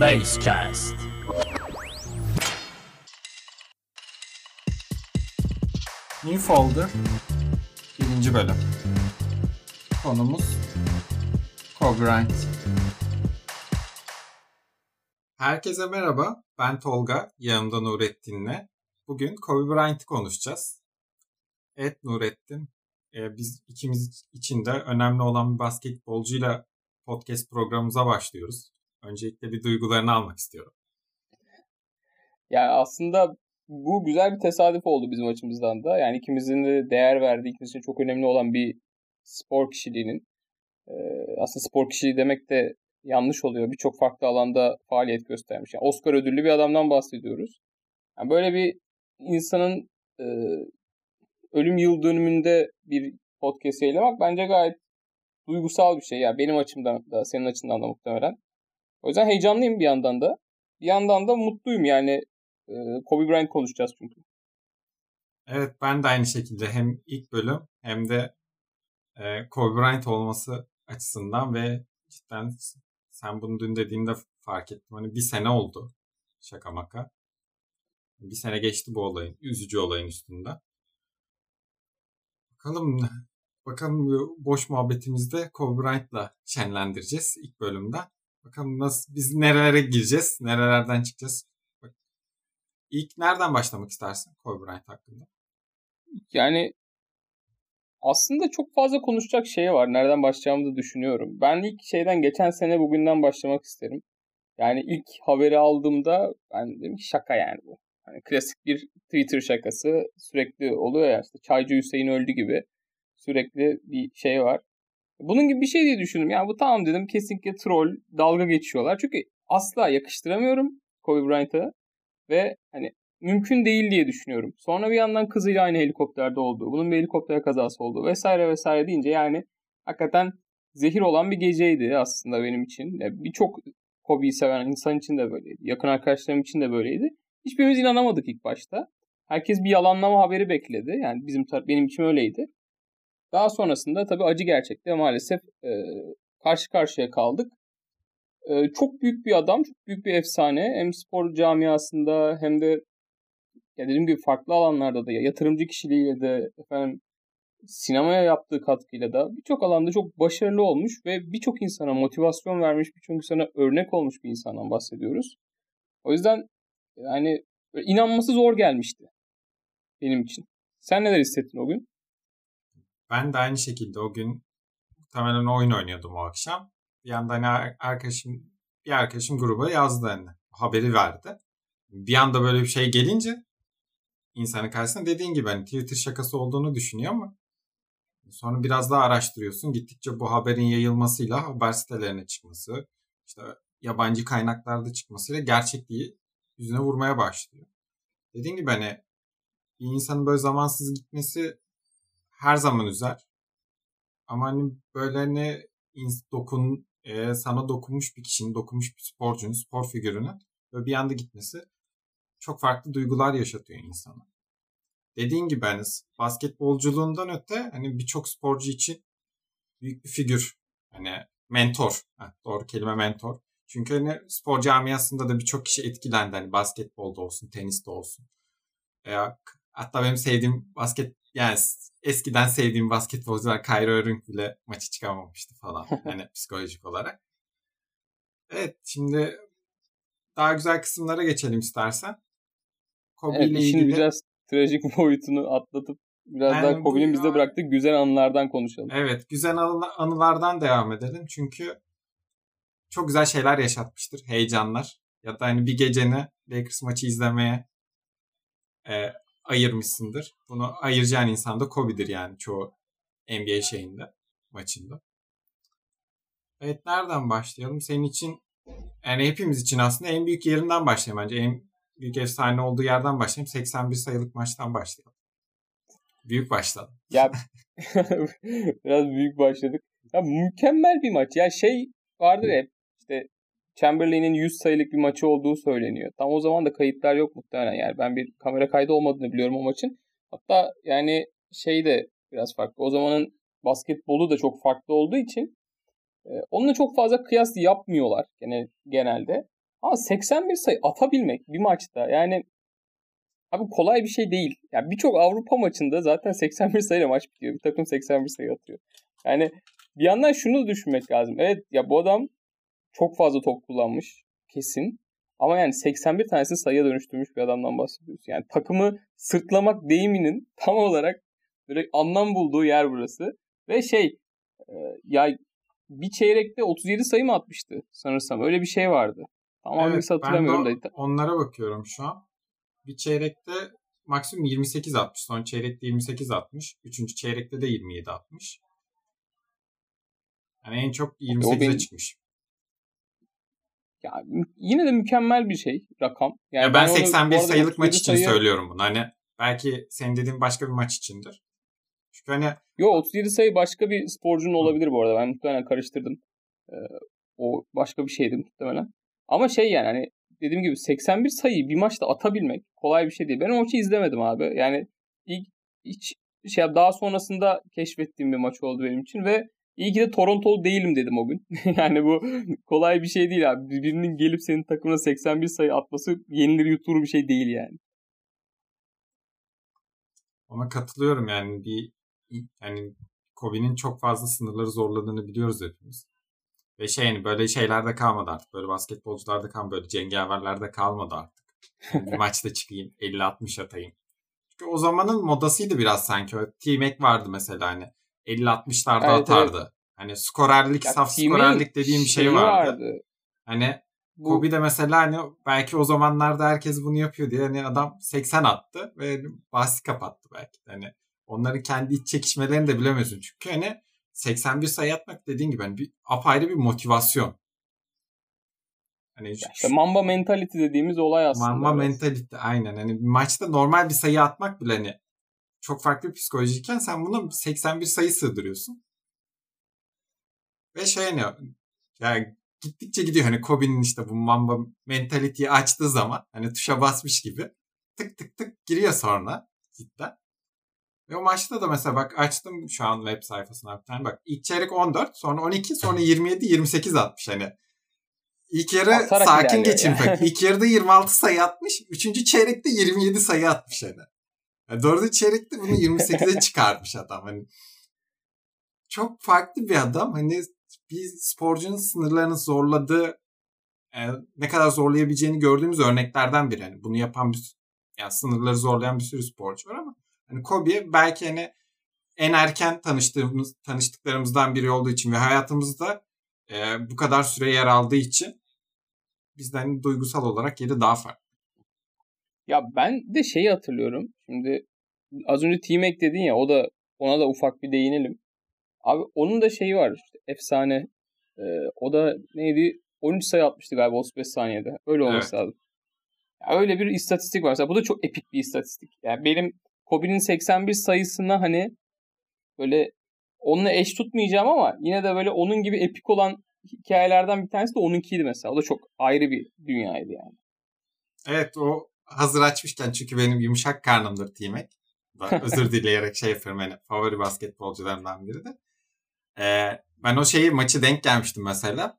Basecast. New Folder birinci bölüm. Konumuz Bryant. Herkese merhaba. Ben Tolga. Yanımda Nurettin'le. Bugün Kobe Bryant'ı konuşacağız. Evet Nurettin. e, biz ikimiz için de önemli olan bir basketbolcuyla podcast programımıza başlıyoruz. Öncelikle bir duygularını almak istiyorum. Yani aslında bu güzel bir tesadüf oldu bizim açımızdan da. Yani ikimizin de değer verdiği, ikimizin için çok önemli olan bir spor kişiliğinin. aslında spor kişiliği demek de yanlış oluyor. Birçok farklı alanda faaliyet göstermiş. Yani Oscar ödüllü bir adamdan bahsediyoruz. Yani böyle bir insanın ölüm yıl dönümünde bir podcast yayınlamak bence gayet duygusal bir şey. Yani benim açımdan da senin açından da muhtemelen. O yüzden heyecanlıyım bir yandan da. Bir yandan da mutluyum yani. E, Kobe Bryant konuşacağız çünkü. Evet ben de aynı şekilde hem ilk bölüm hem de e, Kobe Bryant olması açısından ve cidden sen bunu dün dediğinde fark ettim. Hani bir sene oldu şaka maka. Bir sene geçti bu olayın, üzücü olayın üstünde. Bakalım bakalım boş muhabbetimizde Kobe Bryant'la şenlendireceğiz ilk bölümde. Bakalım nasıl biz nerelere gireceğiz, nerelerden çıkacağız. Bak, ilk nereden başlamak istersin Kobe Bryant hakkında? Yani aslında çok fazla konuşacak şey var. Nereden başlayacağımı da düşünüyorum. Ben ilk şeyden geçen sene bugünden başlamak isterim. Yani ilk haberi aldığımda ben dedim ki şaka yani bu. Hani klasik bir Twitter şakası sürekli oluyor ya işte Çaycı Hüseyin öldü gibi sürekli bir şey var. Bunun gibi bir şey diye düşündüm. Yani bu tamam dedim kesinlikle troll, dalga geçiyorlar. Çünkü asla yakıştıramıyorum Kobe Bryant'a ve hani mümkün değil diye düşünüyorum. Sonra bir yandan kızıyla aynı helikopterde olduğu, bunun bir helikopter kazası olduğu vesaire vesaire deyince yani hakikaten zehir olan bir geceydi aslında benim için. Birçok Kobe'yi seven insan için de böyleydi. Yakın arkadaşlarım için de böyleydi. Hiçbirimiz inanamadık ilk başta. Herkes bir yalanlama haberi bekledi. Yani bizim benim için öyleydi. Daha sonrasında tabii acı gerçekte maalesef e, karşı karşıya kaldık. E, çok büyük bir adam, çok büyük bir efsane. Hem spor camiasında hem de ya dediğim gibi farklı alanlarda da ya yatırımcı kişiliğiyle de efendim sinemaya yaptığı katkıyla da birçok alanda çok başarılı olmuş ve birçok insana motivasyon vermiş, birçok insana örnek olmuş bir insandan bahsediyoruz. O yüzden yani inanması zor gelmişti benim için. Sen neler hissettin o gün? Ben de aynı şekilde o gün muhtemelen oyun oynuyordum o akşam. Bir yandan hani arkadaşım bir arkadaşım gruba yazdı hani haberi verdi. Bir anda böyle bir şey gelince insanın karşısına dediğin gibi hani Twitter şakası olduğunu düşünüyor ama sonra biraz daha araştırıyorsun. Gittikçe bu haberin yayılmasıyla haber sitelerine çıkması, işte yabancı kaynaklarda çıkmasıyla gerçekliği yüzüne vurmaya başlıyor. Dediğin gibi hani bir insanın böyle zamansız gitmesi her zaman üzer. Ama hani böyle hani dokun e, sana dokunmuş bir kişinin, dokunmuş bir sporcunun, spor figürünün böyle bir anda gitmesi çok farklı duygular yaşatıyor insana. Dediğin gibi hani basketbolculuğundan öte hani birçok sporcu için büyük bir figür. Hani mentor. Heh, doğru kelime mentor. Çünkü hani spor camiasında da birçok kişi etkilendi. Hani basketbolda olsun, teniste olsun. Veya hatta benim sevdiğim basket yani eskiden sevdiğim basketbolcular Kyrie Irving bile maçı çıkamamıştı falan. Yani psikolojik olarak. Evet şimdi daha güzel kısımlara geçelim istersen. Kobe Evet, ile ilgili biraz trajik boyutunu atlatıp biraz Yani daha Kobe'nin bizde bıraktığı güzel anılardan konuşalım. evet güzel anı- anılardan devam edelim. Çünkü çok güzel şeyler yaşatmıştır. Heyecanlar. Ya da hani bir geceni Lakers maçı izlemeye e, ayırmışsındır. Bunu ayıracağın insan da Kobe'dir yani çoğu NBA şeyinde, maçında. Evet nereden başlayalım? Senin için yani hepimiz için aslında en büyük yerinden başlayalım bence. En büyük efsane olduğu yerden başlayalım. 81 sayılık maçtan başlayalım. Büyük başladım. Ya biraz büyük başladık. Ya mükemmel bir maç. Ya şey vardır hep işte Chamberlain'in 100 sayılık bir maçı olduğu söyleniyor. Tam o zaman da kayıtlar yok muhtemelen. Yani ben bir kamera kaydı olmadığını biliyorum o maçın. Hatta yani şey de biraz farklı. O zamanın basketbolu da çok farklı olduğu için e, onunla çok fazla kıyas yapmıyorlar gene, genelde. Ama 81 sayı atabilmek bir maçta yani abi kolay bir şey değil. Yani birçok Avrupa maçında zaten 81 sayıyla maç bitiyor. Bir takım 81 sayı atıyor. Yani bir yandan şunu düşünmek lazım. Evet ya bu adam çok fazla top kullanmış kesin. Ama yani 81 tanesini sayıya dönüştürmüş bir adamdan bahsediyoruz. Yani takımı sırtlamak deyiminin tam olarak böyle anlam bulduğu yer burası. Ve şey e, ya bir çeyrekte 37 sayı mı atmıştı sanırsam. Öyle bir şey vardı. Tam evet, hatırlamıyorum ben de da. onlara bakıyorum şu an. Bir çeyrekte maksimum 28 atmış. Son çeyrekte 28 atmış. Üçüncü çeyrekte de 27 atmış. Yani en çok 28'e benim... çıkmış. Ya yine de mükemmel bir şey rakam. Yani ya ben, ben 81 sayılık maç için sayı... söylüyorum bunu. Hani belki senin dediğin başka bir maç içindir. Çünkü hani Yo 37 sayı başka bir sporcunun olabilir bu arada. Ben muhtemelen karıştırdım. Ee, o başka bir şeydi muhtemelen. Ama şey yani hani dediğim gibi 81 sayıyı bir maçta atabilmek kolay bir şey değil. Ben o maçı izlemedim abi. Yani ilk hiç şey daha sonrasında keşfettiğim bir maç oldu benim için ve iyi ki de Torontolu değilim dedim o gün. yani bu kolay bir şey değil abi. Birinin gelip senin takımına 81 sayı atması yenilir yutulur bir şey değil yani. Ona katılıyorum yani bir yani Kobe'nin çok fazla sınırları zorladığını biliyoruz hepimiz. Ve şey yani böyle şeylerde kalmadı artık. Böyle basketbolcularda kalmadı. Böyle cengaverlerde kalmadı artık. bir maçta çıkayım 50-60 atayım. Çünkü o zamanın modasıydı biraz sanki. T-Mac vardı mesela hani 50-60'larda evet, atardı. Evet. Hani skorerlik, ya, saf skorerlik dediğim bir şey vardı. vardı. Hani bu... Kobe de mesela hani belki o zamanlarda herkes bunu yapıyor diye hani adam 80 attı ve bahsi kapattı belki. Hani onların kendi iç çekişmelerini de bilemiyorsun. Çünkü hani 81 sayı atmak dediğin gibi hani bir apayrı bir motivasyon. Hani işte Mamba mentality dediğimiz olay aslında. Mamba mentality aynen. Hani maçta normal bir sayı atmak bile hani çok farklı bir psikolojiyken sen buna 81 sayı sığdırıyorsun. Ve şey hani yani gittikçe gidiyor hani Kobe'nin işte bu Mamba mentality'yi açtığı zaman hani tuşa basmış gibi tık tık tık giriyor sonra cidden. Ve o maçta da mesela bak açtım şu an web sayfasına bir tane bak ilk çeyrek 14 sonra 12 sonra 27 28 atmış hani. İlk yarı Atarak sakin geçin pek. İlk yarıda 26 sayı atmış. Üçüncü çeyrekte 27 sayı atmış hani. Yani dördüncü çeyrekte bunu 28'e çıkarmış adam. Hani çok farklı bir adam. Hani bir sporcunun sınırlarını zorladığı e, ne kadar zorlayabileceğini gördüğümüz örneklerden biri. Hani bunu yapan bir yani sınırları zorlayan bir sürü sporcu var ama hani Kobe belki hani en erken tanıştığımız tanıştıklarımızdan biri olduğu için ve hayatımızda e, bu kadar süre yer aldığı için bizden duygusal olarak yeri daha farklı. Ya ben de şeyi hatırlıyorum. Şimdi az önce T-Mac dedin ya o da ona da ufak bir değinelim. Abi onun da şeyi var işte efsane. E, o da neydi? 13 sayı atmıştı galiba 35 saniyede. Öyle olması evet. lazım. Ya öyle bir istatistik var. Mesela bu da çok epik bir istatistik. Yani benim Kobe'nin 81 sayısına hani böyle onunla eş tutmayacağım ama yine de böyle onun gibi epik olan hikayelerden bir tanesi de onunkiydi mesela. O da çok ayrı bir dünyaydı yani. Evet o hazır açmışken çünkü benim yumuşak karnımdır T-Mac. Özür dileyerek şey yapıyorum hani favori basketbolcularımdan biri de. Ee, ben o şeyi maçı denk gelmiştim mesela.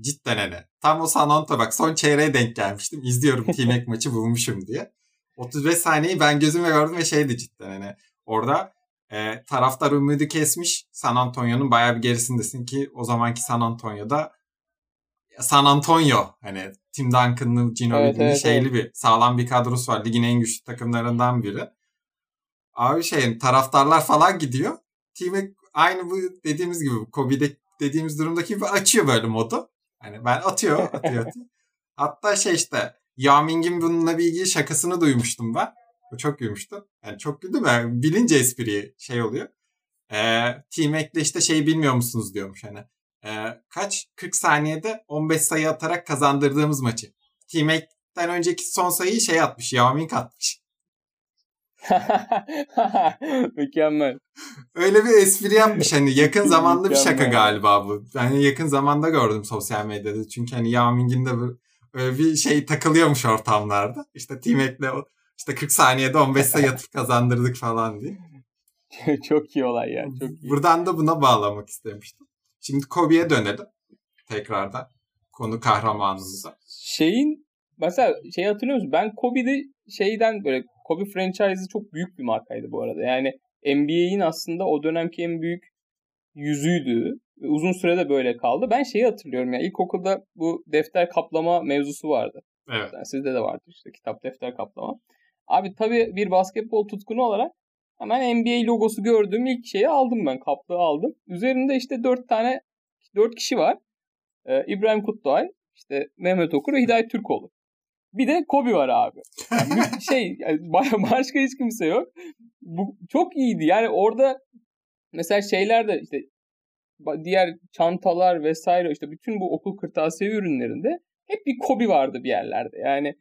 Cidden hani. Tam o San Antonio bak son çeyreğe denk gelmiştim. İzliyorum T-Mac maçı bulmuşum diye. 35 saniyeyi ben gözüme gördüm ve şeydi cidden hani. Orada e, taraftar ümidi kesmiş. San Antonio'nun bayağı bir gerisindesin ki o zamanki San Antonio'da San Antonio hani Tim Duncan'lı, Ginobili'li evet, evet, şeyli evet. bir sağlam bir kadrosu var. Ligin en güçlü takımlarından biri. Abi şey taraftarlar falan gidiyor. Team'e aynı bu dediğimiz gibi Kobe'de dediğimiz durumdaki gibi açıyor böyle modu. Hani ben atıyor, atıyor, atıyor. Hatta şey işte Yao Ming'in bununla bir ilgili şakasını duymuştum ben. Çok gülmüştüm. Yani çok güldüm. Yani bilince espriyi şey oluyor. Ee, Team Hack'le işte şey bilmiyor musunuz diyormuş hani. Ee, kaç? 40 saniyede 15 sayı atarak kazandırdığımız maçı. Team Hack'ten önceki son sayıyı şey atmış. Yao Ming atmış. Mükemmel. Öyle bir espri yapmış hani yakın zamanda bir şaka galiba bu. Yani yakın zamanda gördüm sosyal medyada. Çünkü hani Yao Ming'in de böyle bir şey takılıyormuş ortamlarda. İşte Team Hack'le işte 40 saniyede 15 sayı atıp kazandırdık falan diye. çok iyi olay ya. Çok iyi. Buradan da buna bağlamak istemiştim. Şimdi Kobe'ye dönelim tekrardan. konu kahramanımıza. Şeyin mesela şey hatırlıyor musun? Ben Kobe'de şeyden böyle Kobe franchise'ı çok büyük bir markaydı bu arada. Yani NBA'in aslında o dönemki en büyük yüzüydü. Uzun sürede böyle kaldı. Ben şeyi hatırlıyorum ya ilkokulda bu defter kaplama mevzusu vardı. Evet. Yani sizde de vardı işte kitap defter kaplama. Abi tabii bir basketbol tutkunu olarak hemen NBA logosu gördüğüm ilk şeyi aldım ben. Kaplığı aldım. Üzerinde işte dört tane dört kişi var. Ee, İbrahim Kutluay, işte Mehmet Okur ve Hidayet Türkoğlu. Bir de Kobe var abi. Yani şey yani başka hiç kimse yok. Bu çok iyiydi. Yani orada mesela şeyler de işte diğer çantalar vesaire işte bütün bu okul kırtasiye ürünlerinde hep bir Kobe vardı bir yerlerde. Yani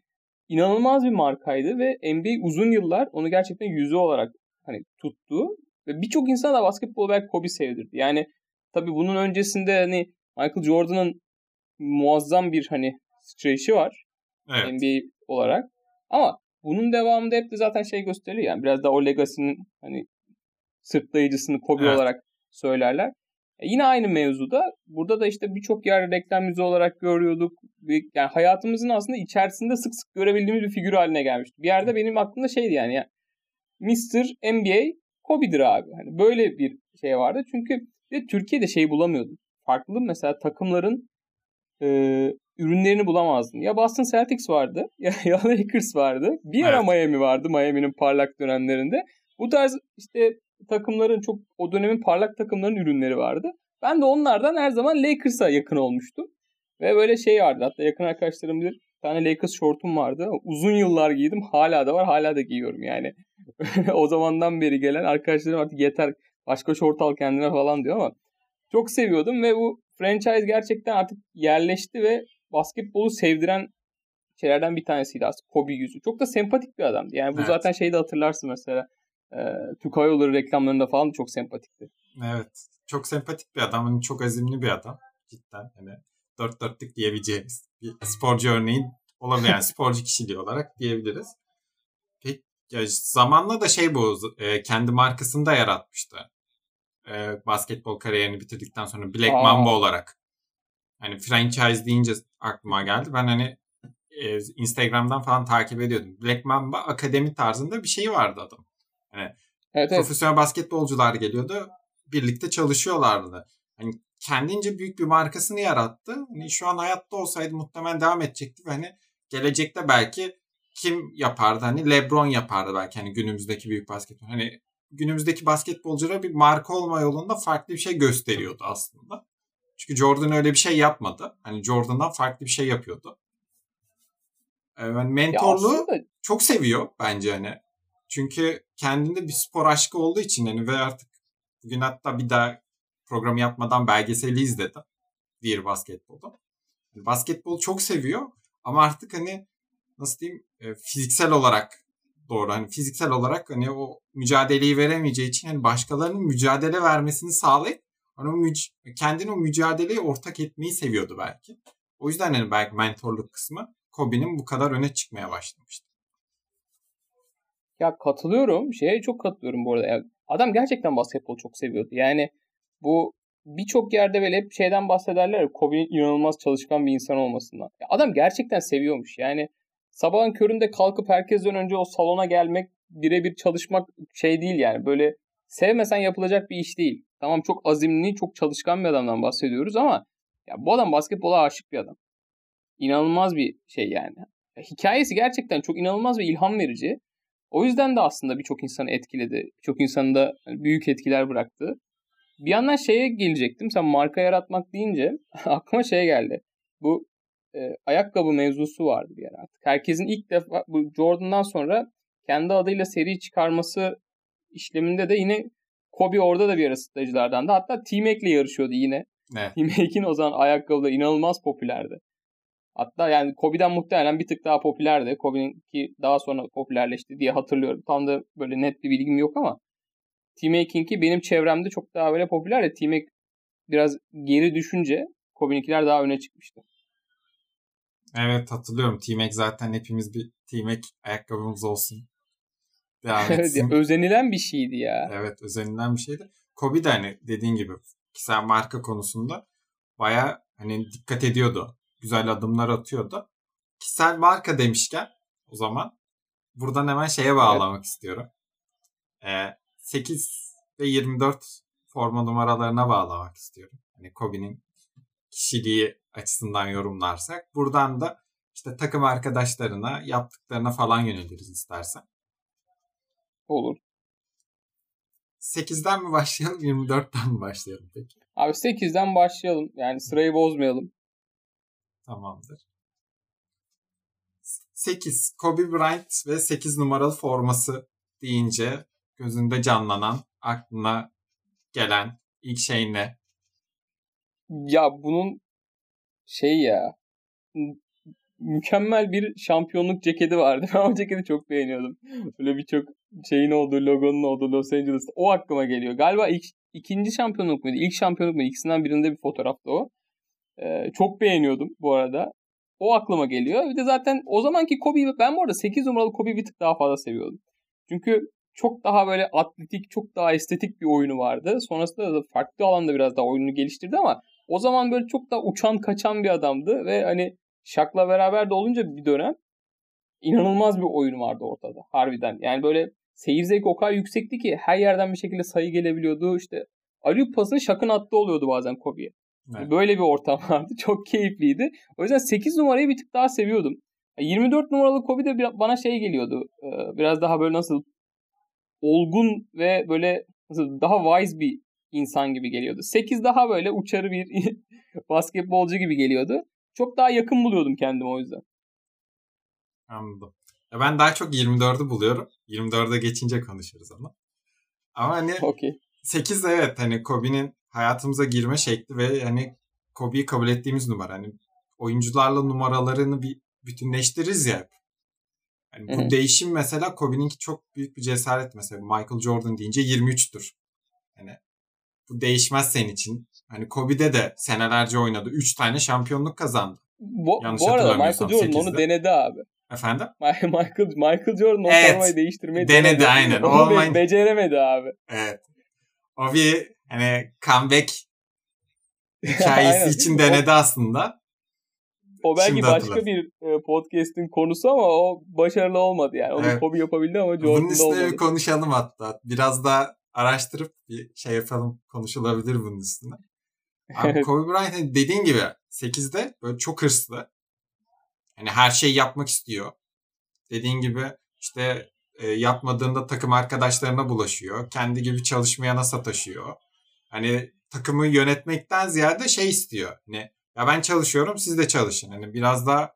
inanılmaz bir markaydı ve NBA uzun yıllar onu gerçekten yüzü olarak hani tuttu ve birçok insan da basketbol belki Kobe sevdirdi. Yani tabii bunun öncesinde hani Michael Jordan'ın muazzam bir hani streçi var. Evet. NBA olarak. Ama bunun devamında hep de zaten şey gösteriyor yani biraz da o legacy'nin hani sırtlayıcısını Kobe evet. olarak söylerler. E yine aynı mevzuda burada da işte birçok yer reklam yüzü olarak görüyorduk. Yani hayatımızın aslında içerisinde sık sık görebildiğimiz bir figür haline gelmişti. Bir yerde benim aklımda şeydi yani ya Mr. NBA Kobe'dir abi. Hani böyle bir şey vardı. Çünkü de Türkiye'de şey bulamıyordum. Farklı mesela takımların e, ürünlerini bulamazdın. Ya Boston Celtics vardı ya, ya Lakers vardı. Bir ara evet. Miami vardı Miami'nin parlak dönemlerinde. Bu tarz işte takımların çok o dönemin parlak takımların ürünleri vardı. Ben de onlardan her zaman Lakers'a yakın olmuştum. Ve böyle şey vardı. Hatta yakın arkadaşlarım bilir. Bir tane Lakers şortum vardı. Uzun yıllar giydim. Hala da var. Hala da giyiyorum yani. o zamandan beri gelen arkadaşlarım artık yeter başka şort al kendine falan diyor ama çok seviyordum ve bu franchise gerçekten artık yerleşti ve basketbolu sevdiren şeylerden bir tanesiydi aslında Kobe yüzü. Çok da sempatik bir adamdı. Yani bu evet. zaten şeyi de hatırlarsın mesela. E, Türk Hava Yolları reklamlarında falan çok sempatikti. Evet. Çok sempatik bir adam. Hani çok azimli bir adam. Cidden. Hani dört dörtlük diyebileceğimiz bir sporcu örneğin olamayan sporcu kişiliği olarak diyebiliriz. Peki zamanla da şey bu e, kendi markasını da yaratmıştı. E, basketbol kariyerini bitirdikten sonra Black Aa. Mamba olarak. Hani franchise deyince aklıma geldi. Ben hani e, Instagram'dan falan takip ediyordum. Black Mamba akademi tarzında bir şey vardı adam. Hani evet, profesyonel evet. basketbolcular geliyordu. Birlikte çalışıyorlardı. Hani kendince büyük bir markasını yarattı. Hani şu an hayatta olsaydı muhtemelen devam edecekti ve hani gelecekte belki kim yapardı? Hani LeBron yapardı belki hani günümüzdeki büyük basketbol. Hani günümüzdeki basketbolculara bir marka olma yolunda farklı bir şey gösteriyordu aslında. Çünkü Jordan öyle bir şey yapmadı. Hani Jordan'dan farklı bir şey yapıyordu. Yani mentorluğu aslında... çok seviyor bence hani. Çünkü kendinde bir spor aşkı olduğu için hani ve artık bugün hatta bir daha programı yapmadan belgeseli izledim. Diğer basketbolda. Yani basketbolu çok seviyor ama artık hani nasıl diyeyim e, fiziksel olarak doğru hani fiziksel olarak hani o mücadeleyi veremeyeceği için hani başkalarının mücadele vermesini sağlayıp hani o müc- kendini o mücadeleyi ortak etmeyi seviyordu belki. O yüzden hani belki mentorluk kısmı Kobe'nin bu kadar öne çıkmaya başlamıştı. Ya katılıyorum. Şeye çok katılıyorum bu arada. Ya, adam gerçekten basketbol çok seviyordu. Yani bu birçok yerde böyle hep şeyden bahsederler ya Kobe'nin inanılmaz çalışkan bir insan olmasından. Ya adam gerçekten seviyormuş. Yani sabahın köründe kalkıp herkesten önce o salona gelmek, birebir çalışmak şey değil yani. Böyle sevmesen yapılacak bir iş değil. Tamam çok azimli, çok çalışkan bir adamdan bahsediyoruz ama ya bu adam basketbola aşık bir adam. İnanılmaz bir şey yani. Ya hikayesi gerçekten çok inanılmaz ve ilham verici. O yüzden de aslında birçok insanı etkiledi. Çok insanı da büyük etkiler bıraktı. Bir yandan şeye gelecektim. Sen marka yaratmak deyince aklıma şey geldi. Bu e, ayakkabı mevzusu vardı bir yer artık. Herkesin ilk defa bu Jordan'dan sonra kendi adıyla seri çıkarması işleminde de yine Kobe orada da bir ısıtıcılardan da hatta T-Mac'le yarışıyordu yine. Evet. T-Mac'in o zaman ayakkabıda inanılmaz popülerdi. Hatta yani Kobe'den muhtemelen bir tık daha popülerdi. Kobe'nin ki daha sonra popülerleşti diye hatırlıyorum. Tam da böyle net bir bilgim yok ama T-Mac'inki benim çevremde çok daha böyle popüler de T-Mac biraz geri düşünce Kobe'ninkiler daha öne çıkmıştı. Evet hatırlıyorum. T-Mac zaten hepimiz bir T-Mac ayakkabımız olsun. evet, özenilen bir şeydi ya. Evet özenilen bir şeydi. Kobe de hani dediğin gibi kişisel marka konusunda baya hani dikkat ediyordu. güzel adımlar atıyordu. Kişisel marka demişken o zaman buradan hemen şeye bağlamak evet. istiyorum. Ee, 8 ve 24 forma numaralarına bağlamak istiyorum. Hani Kobe'nin kişiliği açısından yorumlarsak. Buradan da işte takım arkadaşlarına, yaptıklarına falan yöneliriz istersen. Olur. 8'den mi başlayalım, 24'ten mi başlayalım peki? Abi 8'den başlayalım. Yani sırayı bozmayalım. Tamamdır. 8. Kobe Bryant ve 8 numaralı forması deyince gözünde canlanan, aklına gelen ilk şey ne? Ya bunun şey ya mükemmel bir şampiyonluk ceketi vardı. Ben o ceketi çok beğeniyordum. Böyle birçok şeyin olduğu, logonun olduğu Los Angeles'ta. O aklıma geliyor. Galiba ilk, ikinci şampiyonluk muydu? İlk şampiyonluk muydu? İkisinden birinde bir fotoğraftı o. Ee, çok beğeniyordum bu arada. O aklıma geliyor. Bir de zaten o zamanki Kobe'yi ben bu arada 8 numaralı Kobe'yi bir tık daha fazla seviyordum. Çünkü çok daha böyle atletik, çok daha estetik bir oyunu vardı. Sonrasında da farklı alanda biraz daha oyunu geliştirdi ama o zaman böyle çok daha uçan kaçan bir adamdı ve hani Şak'la beraber de olunca bir dönem inanılmaz bir oyun vardı ortada harbiden. Yani böyle seyir zevki o kadar yüksekti ki her yerden bir şekilde sayı gelebiliyordu. İşte Aliyup pasını Şak'ın attığı oluyordu bazen Kobe'ye. Evet. Böyle bir ortam vardı. Çok keyifliydi. O yüzden 8 numarayı bir tık daha seviyordum. 24 numaralı Kobe de bana şey geliyordu. Biraz daha böyle nasıl olgun ve böyle daha wise bir insan gibi geliyordu. 8 daha böyle uçarı bir basketbolcu gibi geliyordu. Çok daha yakın buluyordum kendimi o yüzden. Anladım. Ya ben daha çok 24'ü buluyorum. 24'e geçince konuşuruz ama. Ama hani okay. 8 evet hani Kobe'nin hayatımıza girme şekli ve hani Kobe'yi kabul ettiğimiz numara. Hani oyuncularla numaralarını bir bütünleştiririz ya. Yani bu Hı-hı. değişim mesela Kobe'ninki çok büyük bir cesaret mesela. Michael Jordan deyince 23'tür. Hani bu değişmez senin için. Hani Kobe'de de senelerce oynadı. 3 tane şampiyonluk kazandı. Bu, Yanlış bu arada Michael Jordan 8'de. onu denedi abi. Efendim? Michael Michael Jordan o evet, formayı değiştirmeyi denedi. Denedi aynen. Onu Olmayın... beceremedi abi. Evet. O bir hani comeback hikayesi için denedi aslında. O belki Şimdi başka hatırladım. bir e, podcast'in konusu ama o başarılı olmadı yani. Onu evet. Kobe yapabildi ama Jordan'da Bunun üstüne bir konuşalım hatta. Biraz da araştırıp bir şey yapalım. Konuşulabilir bunun üstüne. Abi Kobe Bryant hani dediğin gibi 8'de böyle çok hırslı. Hani her şeyi yapmak istiyor. Dediğin gibi işte e, yapmadığında takım arkadaşlarına bulaşıyor. Kendi gibi çalışmayana sataşıyor. Hani takımı yönetmekten ziyade şey istiyor. Hani ya ben çalışıyorum siz de çalışın. Hani biraz daha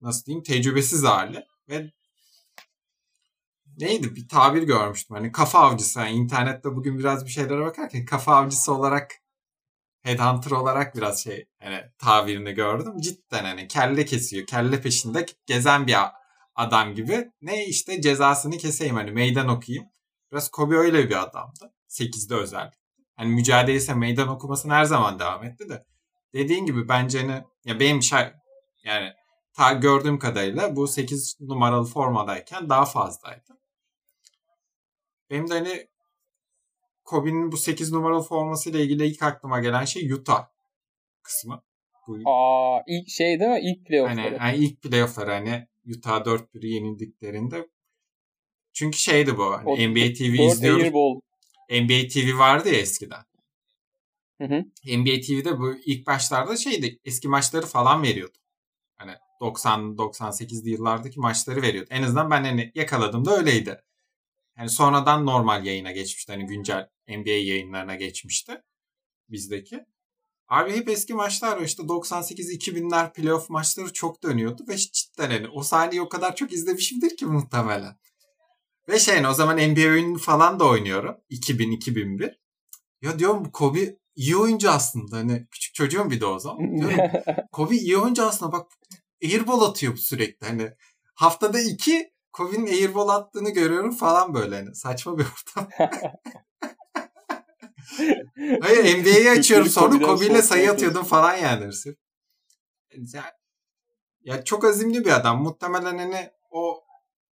nasıl diyeyim tecrübesiz hali ve neydi bir tabir görmüştüm. Hani kafa avcısı. Yani internette bugün biraz bir şeylere bakarken kafa avcısı olarak headhunter olarak biraz şey hani tabirini gördüm. Cidden hani kelle kesiyor. Kelle peşinde gezen bir adam gibi. Ne işte cezasını keseyim hani meydan okuyayım. Biraz Kobe öyle bir adamdı. 8'de özel. Hani mücadele ise meydan okumasını her zaman devam etti de. Dediğin gibi bence hani ya benim şey yani ta gördüğüm kadarıyla bu 8 numaralı formadayken daha fazlaydı. Benim de hani Kobe'nin bu 8 numaralı formasıyla ilgili ilk aklıma gelen şey Utah kısmı. Bu, Aa, ilk şey değil mi? İlk playoffları. Hani, hani ilk playoffları hani Utah 4-1 yenildiklerinde. Çünkü şeydi bu. Hani o, NBA TV izliyoruz. NBA TV vardı ya eskiden. Hı hı. NBA TV'de bu ilk başlarda şeydi eski maçları falan veriyordu. Hani 90-98'li yıllardaki maçları veriyordu. En azından ben hani yakaladığımda öyleydi. Yani sonradan normal yayına geçmişti. Hani güncel NBA yayınlarına geçmişti bizdeki. Abi hep eski maçlar işte 98-2000'ler playoff maçları çok dönüyordu ve cidden hani o sahneyi o kadar çok izlemişimdir ki muhtemelen. Ve şey o zaman NBA oyunu falan da oynuyorum. 2000-2001. Ya diyorum Kobe iyi oyuncu aslında. Hani küçük çocuğum bir de o zaman. Diyorum Kobe iyi oyuncu aslında bak airball atıyor sürekli. Hani haftada iki Kobe'nin airball attığını görüyorum falan böyle. Hani saçma bir ortam. Hayır NBA'yi açıyorum sonra Kobe ile sayı atıyordum falan yani. Ya, ya çok azimli bir adam. Muhtemelen hani o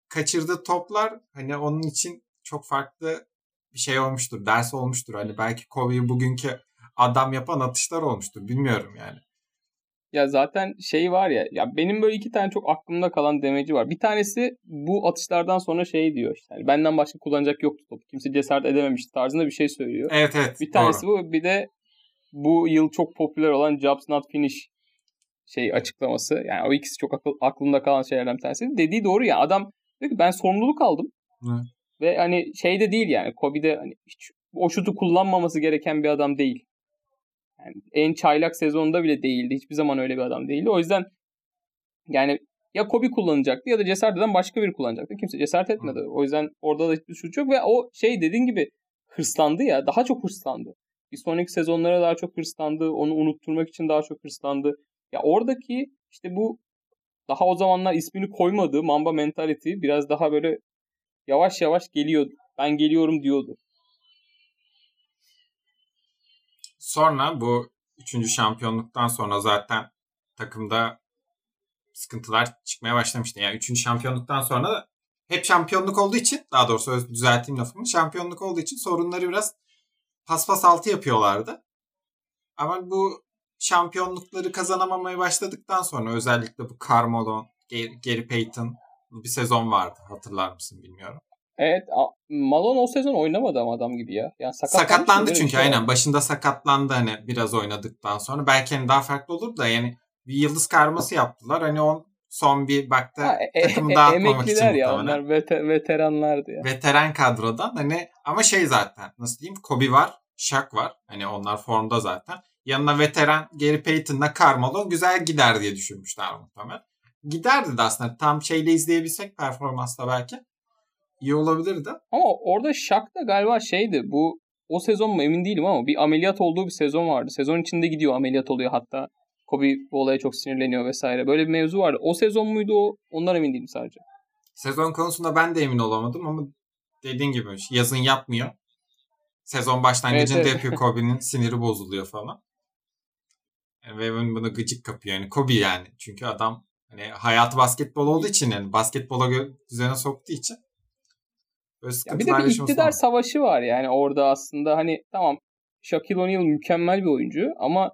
kaçırdığı toplar hani onun için çok farklı bir şey olmuştur. Ders olmuştur. Hani belki Kobe'yi bugünkü adam yapan atışlar olmuştur. Bilmiyorum yani. Ya zaten şey var ya, ya benim böyle iki tane çok aklımda kalan demeci var. Bir tanesi bu atışlardan sonra şey diyor işte. Yani benden başka kullanacak yoktu topu. Kimse cesaret edememişti tarzında bir şey söylüyor. Evet evet. Bir tanesi doğru. bu bir de bu yıl çok popüler olan Jobs Not Finish şey açıklaması. Yani o ikisi çok akıl, aklımda kalan şeylerden bir tanesi. Dediği doğru ya. Adam diyor ki ben sorumluluk aldım. Hı. Ve hani şey de değil yani. Kobe'de hani hiç o şutu kullanmaması gereken bir adam değil. Yani en çaylak sezonda bile değildi. Hiçbir zaman öyle bir adam değildi. O yüzden yani ya Kobe kullanacaktı ya da cesaret eden başka biri kullanacaktı. Kimse cesaret etmedi. O yüzden orada da hiçbir suç yok ve o şey dediğin gibi hırslandı ya. Daha çok hırslandı. Bir sonraki sezonlara daha çok hırslandı. Onu unutturmak için daha çok hırslandı. Ya oradaki işte bu daha o zamanlar ismini koymadığı Mamba mentality biraz daha böyle yavaş yavaş geliyordu. Ben geliyorum diyordu. Sonra bu üçüncü şampiyonluktan sonra zaten takımda sıkıntılar çıkmaya başlamıştı. Yani üçüncü şampiyonluktan sonra hep şampiyonluk olduğu için daha doğrusu düzelteyim lafımı. Şampiyonluk olduğu için sorunları biraz paspas altı yapıyorlardı. Ama bu şampiyonlukları kazanamamaya başladıktan sonra özellikle bu Carmelo, Gary Payton bir sezon vardı hatırlar mısın bilmiyorum. Evet Malone o sezon oynamadı ama adam gibi ya. Yani sakatlandı çünkü şey aynen. Başında sakatlandı hani biraz oynadıktan sonra. Belki hani daha farklı olur da yani bir yıldız karması yaptılar. Hani on son bir baktı ha, e, takımı e, dağıtmamak için ya onlar veter, veteranlardı ya. Veteran kadrodan hani ama şey zaten nasıl diyeyim Kobe var, Shaq var. Hani onlar formda zaten. Yanına veteran Gary Payton'la Carmelo güzel gider diye düşünmüşler muhtemelen. Giderdi de aslında tam şeyle izleyebilsek performansla belki iyi olabilirdi. Ama orada Shaq da galiba şeydi bu o sezon mu emin değilim ama bir ameliyat olduğu bir sezon vardı. Sezon içinde gidiyor ameliyat oluyor hatta. Kobe bu olaya çok sinirleniyor vesaire. Böyle bir mevzu vardı. O sezon muydu o? Ondan emin değilim sadece. Sezon konusunda ben de emin olamadım ama dediğin gibi yazın yapmıyor. Sezon başlangıcında evet, evet. yapıyor Kobe'nin siniri bozuluyor falan. Ve bunu gıcık kapıyor yani Kobe yani. Çünkü adam hani hayatı basketbol olduğu için yani basketbola düzene soktuğu için ya bir de bir iktidar var. savaşı var yani orada aslında hani tamam Shaquille O'Neal mükemmel bir oyuncu ama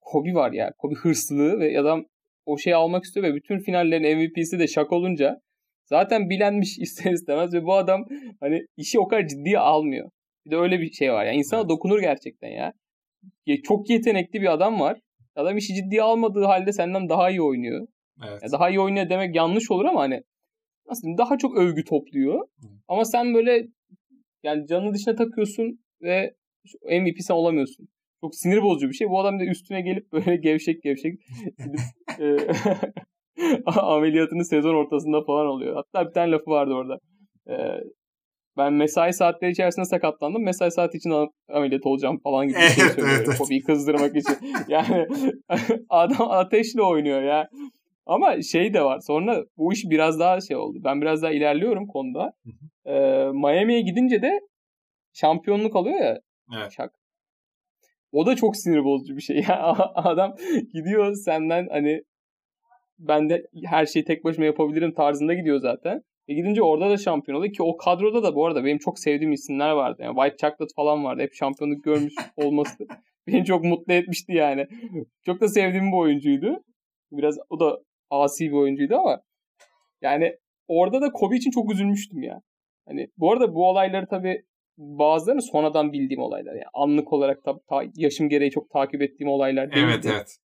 Kobe var ya. Kobe hırslı ve adam o şeyi almak istiyor ve bütün finallerin MVP'si de Shaq olunca zaten bilenmiş ister istemez ve bu adam hani işi o kadar ciddiye almıyor. Bir de öyle bir şey var. Yani insana evet. dokunur gerçekten ya. Çok yetenekli bir adam var. Adam işi ciddiye almadığı halde senden daha iyi oynuyor. Evet. Ya daha iyi oynuyor demek yanlış olur ama hani nasıl daha çok övgü topluyor. Hı. Ama sen böyle yani canını dışına takıyorsun ve MVP sen olamıyorsun. Çok sinir bozucu bir şey. Bu adam da üstüne gelip böyle gevşek gevşek e, ameliyatını sezon ortasında falan oluyor. Hatta bir tane lafı vardı orada. E, ben mesai saatleri içerisinde sakatlandım. Mesai saati için ameliyat olacağım falan gibi bir şey söylüyor. Evet, evet. kızdırmak için. Yani adam ateşle oynuyor ya. Ama şey de var. Sonra bu iş biraz daha şey oldu. Ben biraz daha ilerliyorum konuda. Ee, Miami'ye gidince de şampiyonluk alıyor ya. Evet. Şak. O da çok sinir bozucu bir şey. Ya. Adam gidiyor senden hani ben de her şeyi tek başıma yapabilirim tarzında gidiyor zaten. E gidince orada da şampiyon oluyor ki o kadroda da bu arada benim çok sevdiğim isimler vardı. Yani White Chocolate falan vardı. Hep şampiyonluk görmüş olması beni çok mutlu etmişti yani. Çok da sevdiğim bir oyuncuydu. Biraz o da asi bir oyuncuydu ama yani orada da Kobe için çok üzülmüştüm ya. Hani bu arada bu olayları tabii bazılarını sonradan bildiğim olaylar. Yani anlık olarak tabii ta, yaşım gereği çok takip ettiğim olaylar değil. Evet evet.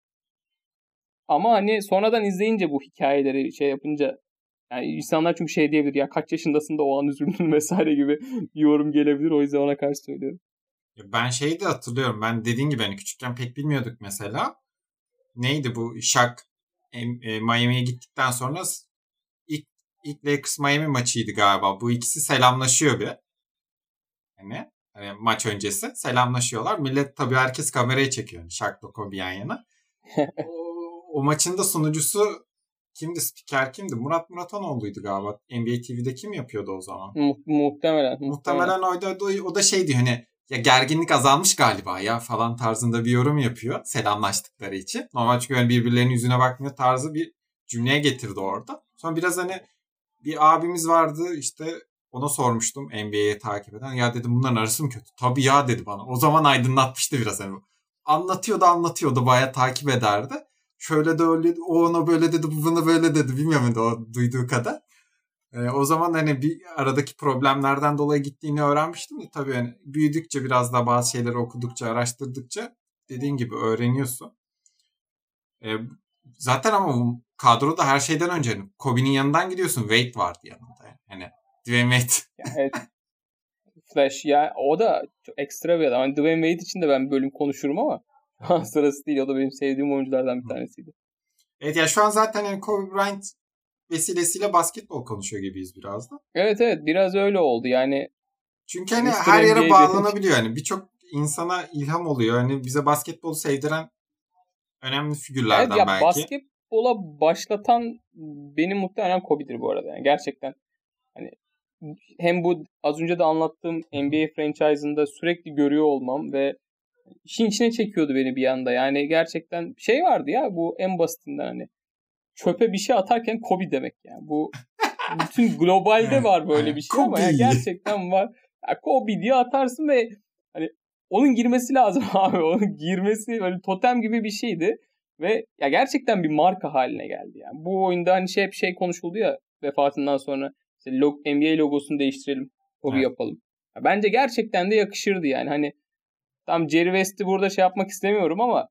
Ama hani sonradan izleyince bu hikayeleri şey yapınca yani insanlar çünkü şey diyebilir ya kaç yaşındasın da o an üzüldün vesaire gibi bir yorum gelebilir. O yüzden ona karşı söylüyorum. Ben şeyi de hatırlıyorum. Ben dediğin gibi hani küçükken pek bilmiyorduk mesela. Neydi bu Şak Miami'ye gittikten sonra ilk, ilk Lakers Miami maçıydı galiba. Bu ikisi selamlaşıyor bir. Hani, hani maç öncesi selamlaşıyorlar. Millet tabii herkes kamerayı çekiyor. Yani Kobe yan yana. o, o maçın da sunucusu kimdi? Spiker kimdi? Murat Muratanoğlu'ydu galiba. NBA TV'de kim yapıyordu o zaman? Mu- muhtemelen. Muhtemelen oydu. O da şeydi hani ya gerginlik azalmış galiba ya falan tarzında bir yorum yapıyor selamlaştıkları için. Normal çünkü yani birbirlerinin yüzüne bakmıyor tarzı bir cümleye getirdi orada. Sonra biraz hani bir abimiz vardı işte ona sormuştum NBA'yi takip eden. Ya dedim bunların arası mı kötü? Tabii ya dedi bana. O zaman aydınlatmıştı biraz hani. Anlatıyordu anlatıyordu bayağı takip ederdi. şöyle de öyle o ona böyle dedi bu buna böyle dedi bilmiyorum da o duyduğu kadar. E, o zaman hani bir aradaki problemlerden dolayı gittiğini öğrenmiştim de tabii hani büyüdükçe biraz daha bazı şeyleri okudukça araştırdıkça dediğin gibi öğreniyorsun. E, zaten ama kadroda her şeyden önce hani Kobe'nin yanından gidiyorsun. Wade vardı yanında. Hani Dwayne Wade. evet. Flash ya o da çok ekstra bir adam. Hani Dwayne Wade için de ben bölüm konuşurum ama sırası değil. O da benim sevdiğim oyunculardan bir tanesiydi. Evet ya şu an zaten yani Kobe Bryant vesilesiyle basketbol konuşuyor gibiyiz biraz da. Evet evet biraz öyle oldu yani. Çünkü hani her yere NBA'de... bağlanabiliyor yani birçok insana ilham oluyor. Hani bize basketbol sevdiren önemli figürlerden evet, ya belki. Basketbola başlatan benim muhtemelen Kobe'dir bu arada. Yani gerçekten hani hem bu az önce de anlattığım NBA franchise'ında sürekli görüyor olmam ve işin içine çekiyordu beni bir anda. Yani gerçekten şey vardı ya bu en basitinden hani çöpe bir şey atarken Kobe demek yani. Bu bütün globalde var böyle bir şey ama ya gerçekten var. Ya Kobe diye atarsın ve hani onun girmesi lazım abi. Onun girmesi böyle totem gibi bir şeydi. Ve ya gerçekten bir marka haline geldi yani. Bu oyunda hani şey hep şey konuşuldu ya vefatından sonra işte log, NBA logosunu değiştirelim. Kobe evet. yapalım. Ya bence gerçekten de yakışırdı yani. Hani tam Jerry West'i burada şey yapmak istemiyorum ama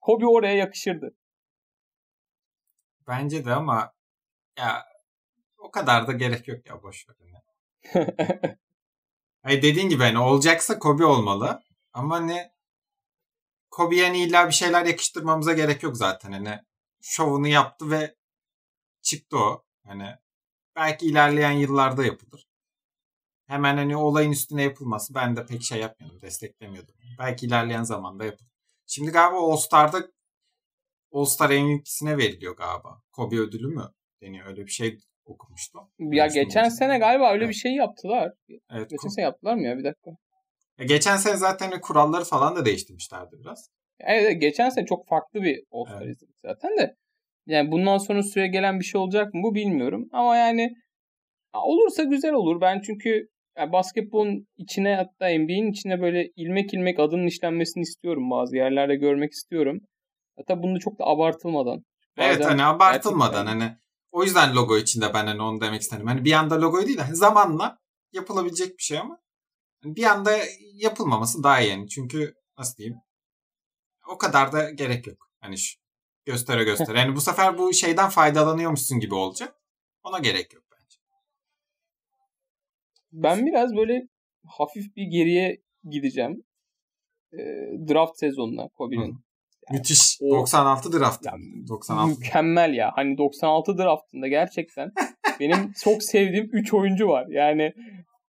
Kobe oraya yakışırdı. Bence de ama ya o kadar da gerek yok ya boş ver. Hayır dediğin gibi hani olacaksa Kobe olmalı. Ama ne Kobe'ye hani illa bir şeyler yakıştırmamıza gerek yok zaten. Hani şovunu yaptı ve çıktı o. Hani belki ilerleyen yıllarda yapılır. Hemen hani olayın üstüne yapılması ben de pek şey yapmıyordum, desteklemiyordum. Belki ilerleyen zamanda yapılır. Şimdi galiba All Star'da All Star MVP'sine veriliyor galiba. Kobe ödülü mü deniyor öyle bir şey okumuştum. Ya geçen sene galiba öyle evet. bir şey yaptılar. Evet. Geçen sene yaptılar mı ya bir dakika. Ya geçen sene zaten kuralları falan da değiştirmişlerdi biraz. Evet geçen sene çok farklı bir All Star evet. izledik zaten de. Yani bundan sonra süre gelen bir şey olacak mı bu bilmiyorum. Ama yani olursa güzel olur. Ben çünkü yani basketbolun içine hatta NBA'in içine böyle ilmek ilmek adının işlenmesini istiyorum bazı yerlerde görmek istiyorum. Hatta bunu çok da abartılmadan. Evet hani abartılmadan gerçekten... hani o yüzden logo içinde ben hani onu demek istedim. Hani bir anda logo değil de hani zamanla yapılabilecek bir şey ama hani bir anda yapılmaması daha iyi yani. Çünkü nasıl diyeyim o kadar da gerek yok. Hani şu, göstere göstere. Yani bu sefer bu şeyden faydalanıyormuşsun gibi olacak. Ona gerek yok bence. Ben biraz böyle hafif bir geriye gideceğim. E, draft sezonuna Kobe'nin. Müthiş. O, 96 draft. Yani, 96. Mükemmel ya. Hani 96 draftında gerçekten benim çok sevdiğim 3 oyuncu var. Yani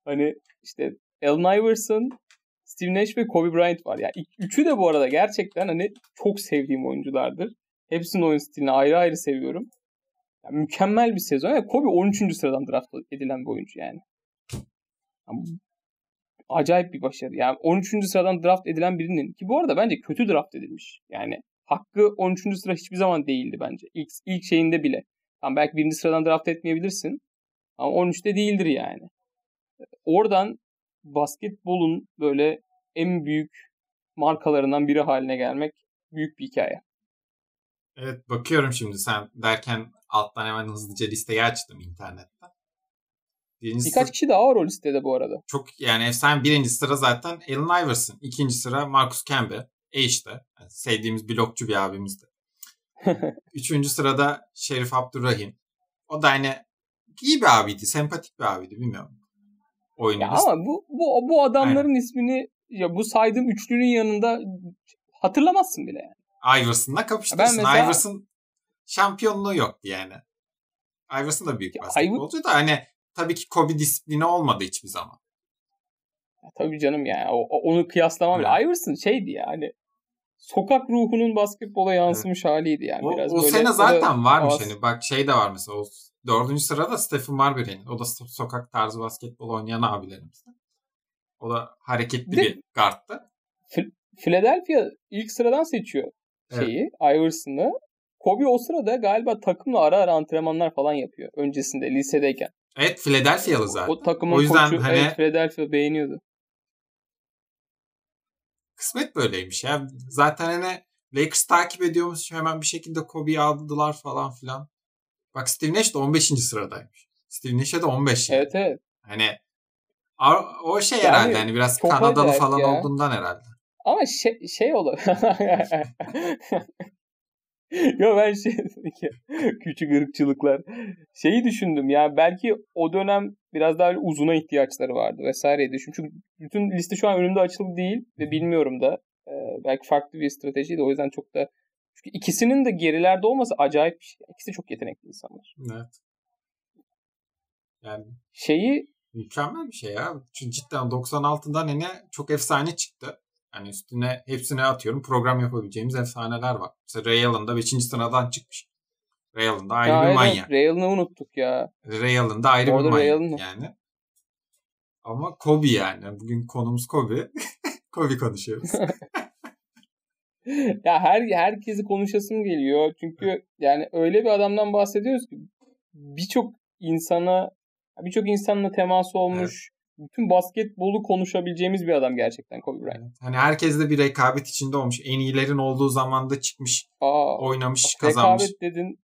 hani işte Allen Iverson, Steve Nash ve Kobe Bryant var. Yani üçü de bu arada gerçekten hani çok sevdiğim oyunculardır. Hepsinin oyun stilini ayrı ayrı seviyorum. Yani mükemmel bir sezon. Yani Kobe 13. sıradan draft edilen bir oyuncu yani. yani acayip bir başarı. Yani 13. sıradan draft edilen birinin ki bu arada bence kötü draft edilmiş. Yani hakkı 13. sıra hiçbir zaman değildi bence. İlk, ilk şeyinde bile. Tamam belki birinci sıradan draft etmeyebilirsin. Ama 13'te değildir yani. Oradan basketbolun böyle en büyük markalarından biri haline gelmek büyük bir hikaye. Evet bakıyorum şimdi sen derken alttan hemen hızlıca listeyi açtım internetten. Birinci Birkaç sıra... kişi daha var o listede bu arada. Çok yani efsane birinci sıra zaten Allen Iverson. ikinci sıra Marcus Camby. E işte yani sevdiğimiz blokçu bir abimizdi. Üçüncü sırada Şerif Abdurrahim. O da hani iyi bir abiydi. Sempatik bir abiydi bilmiyorum. Oyunumuz. Ya ama bu, bu, bu adamların Aynen. ismini ya bu saydığım üçlünün yanında hatırlamazsın bile yani. Iverson'la kapıştırsın. Mesela... Iverson şampiyonluğu yoktu yani. Iverson da büyük basketbolcu da hani tabii ki Kobe disiplini olmadı hiçbir zaman. Ya, tabii canım yani o, onu kıyaslamam. Evet. Iverson şeydi yani sokak ruhunun basketbola yansımış evet. haliydi yani. O, biraz o böyle, sene zaten varmış havas... hani bak şey de var mesela o dördüncü sırada Stephen Marbury'nin. O da sokak tarzı basketbol oynayan abilerimizden. O da hareketli bir, bir guardtı. Philadelphia ilk sıradan seçiyor şeyi evet. Iverson'ı. Kobe o sırada galiba takımla ara ara antrenmanlar falan yapıyor. Öncesinde lisedeyken. Evet Philadelphia'lı zaten. O, takımın o yüzden koçu, hani evet, Philadelphia beğeniyordu. Kısmet böyleymiş ya. Zaten hani Lakers takip ediyormuş hemen bir şekilde Kobe'yi aldılar falan filan. Bak Steve Nash de 15. sıradaymış. Steve Nash'e de 15. Evet evet. Hani o şey yani, herhalde hani biraz Kanadalı falan ya. olduğundan herhalde. Ama şey, şey olur. ya ben şey küçük ırkçılıklar şeyi düşündüm ya belki o dönem biraz daha uzuna ihtiyaçları vardı vesaire düşün. Çünkü bütün liste şu an önümde açılı değil ve bilmiyorum da ee, belki farklı bir stratejiydi o yüzden çok da çünkü ikisinin de gerilerde olması acayip bir şey. İkisi çok yetenekli insanlar. Evet. Yani şeyi mükemmel bir şey ya. Çünkü cidden 96'dan hani çok efsane çıktı. Yani üstüne hepsine atıyorum program yapabileceğimiz efsaneler var. Mesela Ray Allen da 5. sıradan çıkmış. Ray Allen da ayrı ya bir evet, manyak. Ray Allen'ı unuttuk ya. Ray Allen da ayrı Orada bir manyak yani. Ama Kobe yani. Bugün konumuz Kobe. Kobe konuşuyoruz. ya her herkesi konuşasım geliyor. Çünkü yani öyle bir adamdan bahsediyoruz ki birçok insana birçok insanla teması olmuş. Bütün basketbolu konuşabileceğimiz bir adam gerçekten Kobe Bryant. Hani herkes de bir rekabet içinde olmuş. En iyilerin olduğu zamanda çıkmış, Aa, oynamış, kazanmış. Rekabet dedin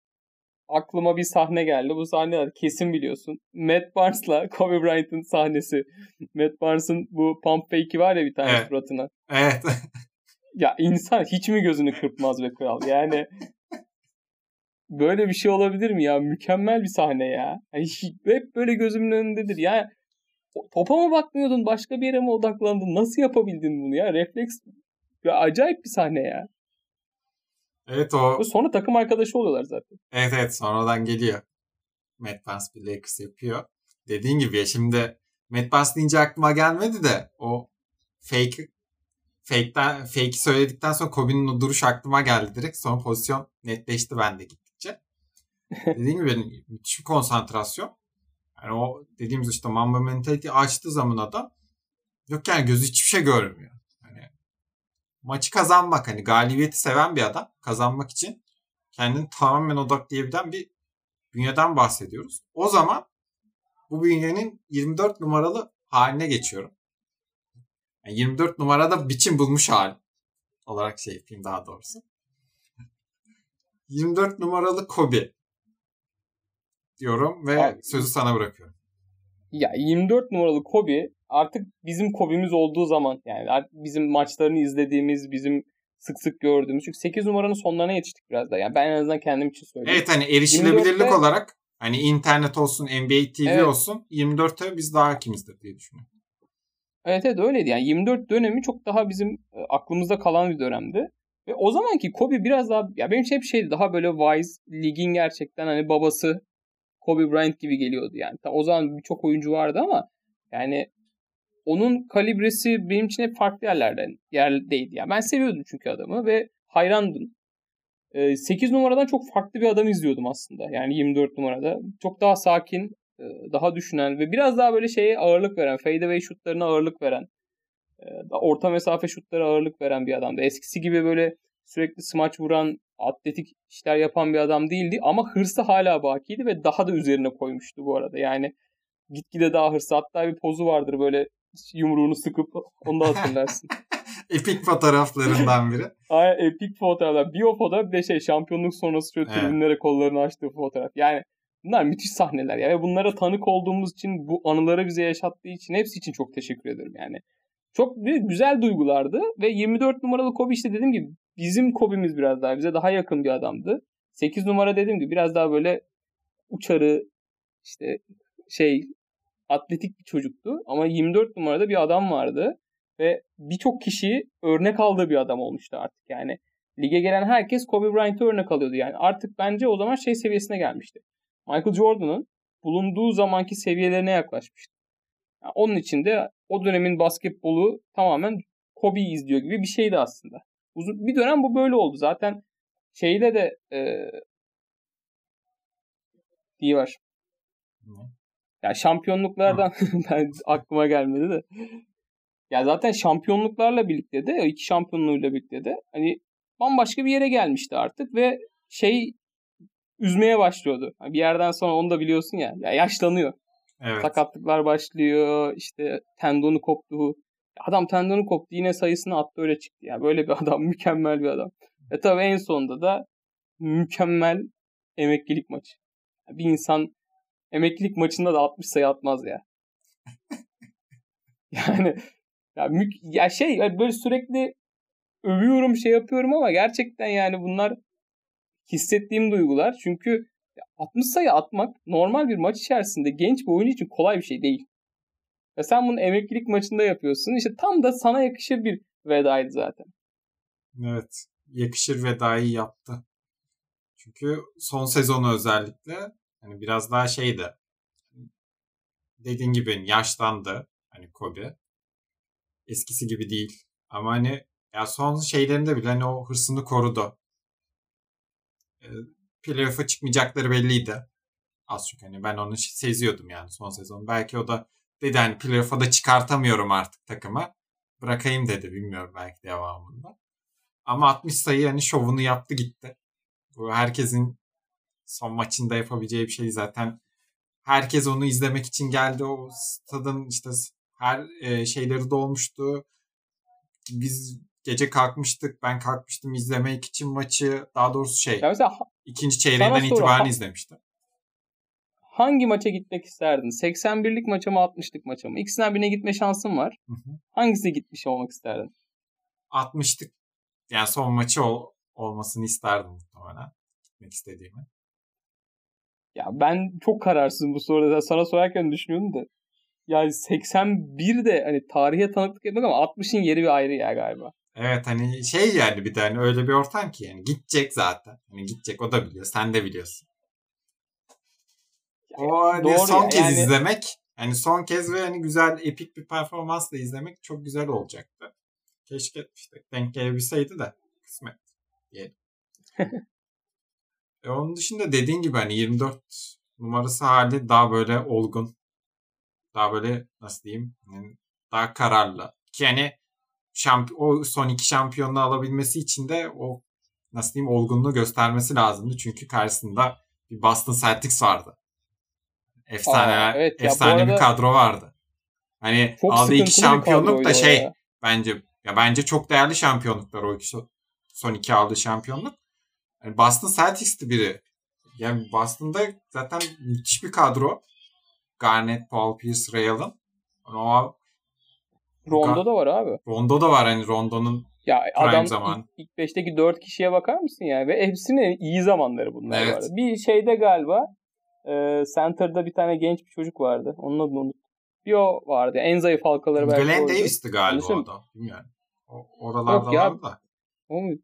aklıma bir sahne geldi. Bu sahne kesin biliyorsun. Matt Barnes'la Kobe Bryant'ın sahnesi. Matt Barnes'ın bu pump fake'i var ya bir tane evet. suratına. Evet. ya insan hiç mi gözünü kırpmaz be kral? Yani böyle bir şey olabilir mi ya? Mükemmel bir sahne ya. Yani hep böyle gözümün önündedir. Yani topa mı bakmıyordun? Başka bir yere mi odaklandın? Nasıl yapabildin bunu ya? Refleks ya acayip bir sahne ya. Evet o. Sonra takım arkadaşı oluyorlar zaten. Evet evet sonradan geliyor. Matt Barnes bir Lakers yapıyor. Dediğin gibi ya şimdi Matt Barnes deyince aklıma gelmedi de o fake fake'den fake'i söyledikten sonra Kobe'nin o duruş aklıma geldi direkt. Sonra pozisyon netleşti bende gittikçe. Dediğim gibi benim müthiş bir konsantrasyon. Yani o dediğimiz işte Mamba mentality açtığı zaman adam yok yani gözü hiçbir şey görmüyor maçı kazanmak hani galibiyeti seven bir adam kazanmak için kendini tamamen odaklayabilen bir bünyeden bahsediyoruz. O zaman bu bünyenin 24 numaralı haline geçiyorum. Yani 24 numarada biçim bulmuş hal olarak şey yapayım daha doğrusu. 24 numaralı Kobe diyorum ve Abi, sözü sana bırakıyorum. Ya 24 numaralı Kobe artık bizim Kobe'miz olduğu zaman yani bizim maçlarını izlediğimiz, bizim sık sık gördüğümüz. Çünkü 8 numaranın sonlarına yetiştik biraz da. Yani ben en azından kendim için söyleyeyim. Evet hani erişilebilirlik 24'te... olarak hani internet olsun, NBA TV evet. olsun 24'te biz daha hakimizdir diye düşünüyorum. Evet evet öyleydi. Yani 24 dönemi çok daha bizim e, aklımızda kalan bir dönemdi. Ve o zamanki Kobe biraz daha ya benim şey hep şeydi daha böyle wise ligin gerçekten hani babası Kobe Bryant gibi geliyordu yani. O zaman birçok oyuncu vardı ama yani onun kalibresi benim için hep farklı yerlerden yerdeydi. Yani ben seviyordum çünkü adamı ve hayrandım. 8 numaradan çok farklı bir adam izliyordum aslında. Yani 24 numarada. Çok daha sakin, daha düşünen ve biraz daha böyle şeye ağırlık veren, fadeaway şutlarına ağırlık veren, orta mesafe şutlara ağırlık veren bir adamdı. Eskisi gibi böyle sürekli smaç vuran, atletik işler yapan bir adam değildi ama hırsı hala bakiydi ve daha da üzerine koymuştu bu arada. Yani gitgide daha hırsı. Hatta bir pozu vardır böyle yumruğunu sıkıp onu da hatırlarsın. epik fotoğraflarından biri. Aynen epik fotoğraflar. Bir o fotoğraf bir de şey şampiyonluk sonrası şöyle evet. tribünlere kollarını açtığı fotoğraf. Yani bunlar müthiş sahneler ya ve bunlara tanık olduğumuz için bu anıları bize yaşattığı için hepsi için çok teşekkür ederim yani. Çok güzel duygulardı ve 24 numaralı Kobe işte dediğim gibi bizim Kobe'miz biraz daha bize daha yakın bir adamdı. 8 numara dediğim gibi biraz daha böyle uçarı işte şey atletik bir çocuktu ama 24 numarada bir adam vardı ve birçok kişi örnek aldığı bir adam olmuştu artık. Yani lige gelen herkes Kobe Bryant'ı örnek alıyordu. Yani artık bence o zaman şey seviyesine gelmişti. Michael Jordan'ın bulunduğu zamanki seviyelerine yaklaşmıştı. Yani onun için de o dönemin basketbolu tamamen Kobe'yi izliyor gibi bir şeydi aslında. Uzun bir dönem bu böyle oldu. Zaten şeyde de e, diye var. Ya şampiyonluklardan ben aklıma gelmedi de. Ya zaten şampiyonluklarla birlikte de iki şampiyonluğuyla birlikte de hani bambaşka bir yere gelmişti artık ve şey üzmeye başlıyordu. bir yerden sonra onu da biliyorsun ya, ya yaşlanıyor. Evet. Sakatlıklar başlıyor. işte tendonu koptu. Adam tendonu koptu yine sayısını attı öyle çıktı. Yani böyle bir adam mükemmel bir adam. Ve tabii en sonunda da mükemmel emeklilik maçı. Bir insan emeklilik maçında da 60 sayı atmaz ya. yani ya, mük ya şey böyle sürekli övüyorum şey yapıyorum ama gerçekten yani bunlar hissettiğim duygular. Çünkü 60 sayı atmak normal bir maç içerisinde genç bir oyuncu için kolay bir şey değil. Ya sen bunu emeklilik maçında yapıyorsun. İşte tam da sana yakışır bir vedaydı zaten. Evet. Yakışır vedayı yaptı. Çünkü son sezonu özellikle hani biraz daha şeydi. Dediğin gibi yaşlandı hani Kobe. Eskisi gibi değil. Ama hani ya son şeylerinde bile hani o hırsını korudu. E, playoff'a çıkmayacakları belliydi. Az çok hani ben onu seziyordum yani son sezon. Belki o da dedi hani playoff'a da çıkartamıyorum artık takımı. Bırakayım dedi bilmiyorum belki devamında. Ama 60 sayı hani şovunu yaptı gitti. Bu herkesin son maçında yapabileceği bir şey zaten. Herkes onu izlemek için geldi. O stadın işte her e, şeyleri dolmuştu. Biz gece kalkmıştık. Ben kalkmıştım izlemek için maçı. Daha doğrusu şey. Ya mesela, ikinci çeyreğinden itibaren izlemiştim. Hangi maça gitmek isterdin? 81'lik maça mı 60'lık maça mı? İkisinden birine gitme şansın var. Hı hı. Hangisine gitmiş olmak isterdin? 60'lık yani son maçı ol, olmasını isterdim muhtemelen. Gitmek istediğimi. Ya ben çok kararsızım bu soruda. Sana sorarken düşünüyorum da. Yani 81 de hani tarihe tanıklık etmek ama 60'ın yeri bir ayrı ya galiba. Evet hani şey yani bir de hani öyle bir ortam ki yani gidecek zaten. Hani gidecek o da biliyor. Sen de biliyorsun. O hani doğru son ya, kez yani... izlemek hani son kez ve hani güzel epik bir performansla izlemek çok güzel olacaktı. Keşke işte denk gelebilseydi de kısmet diyelim. e onun dışında dediğin gibi hani 24 numarası hali daha böyle olgun. Daha böyle nasıl diyeyim? Yani daha kararlı. Ki hani şamp o son iki şampiyonluğu alabilmesi için de o nasıl diyeyim olgunluğu göstermesi lazımdı. Çünkü karşısında bir Boston Celtics vardı. Efsane, Aa, evet, efsane bir kadro vardı. Hani aldığı iki şampiyonluk da şey ya. bence ya bence çok değerli şampiyonluklar o iki son iki aldığı şampiyonluk. Yani Boston Celtics'ti biri. Yani Boston'da zaten müthiş bir kadro. Garnett, Paul Pierce, Ray Allen. O Rondo da var abi. Rondo da var hani Rondo'nun ya adam zaman. ilk, ilk beşteki dört kişiye bakar mısın yani? Ve hepsinin iyi zamanları bunlar evet. var. Bir şeyde galiba e, Center'da bir tane genç bir çocuk vardı. Onun adını unuttum. Bir o vardı. En zayıf halkaları belki Glenn Davis'ti galiba o da. Bilmiyorum. O, oralarda Yok ya, vardı da. O mu?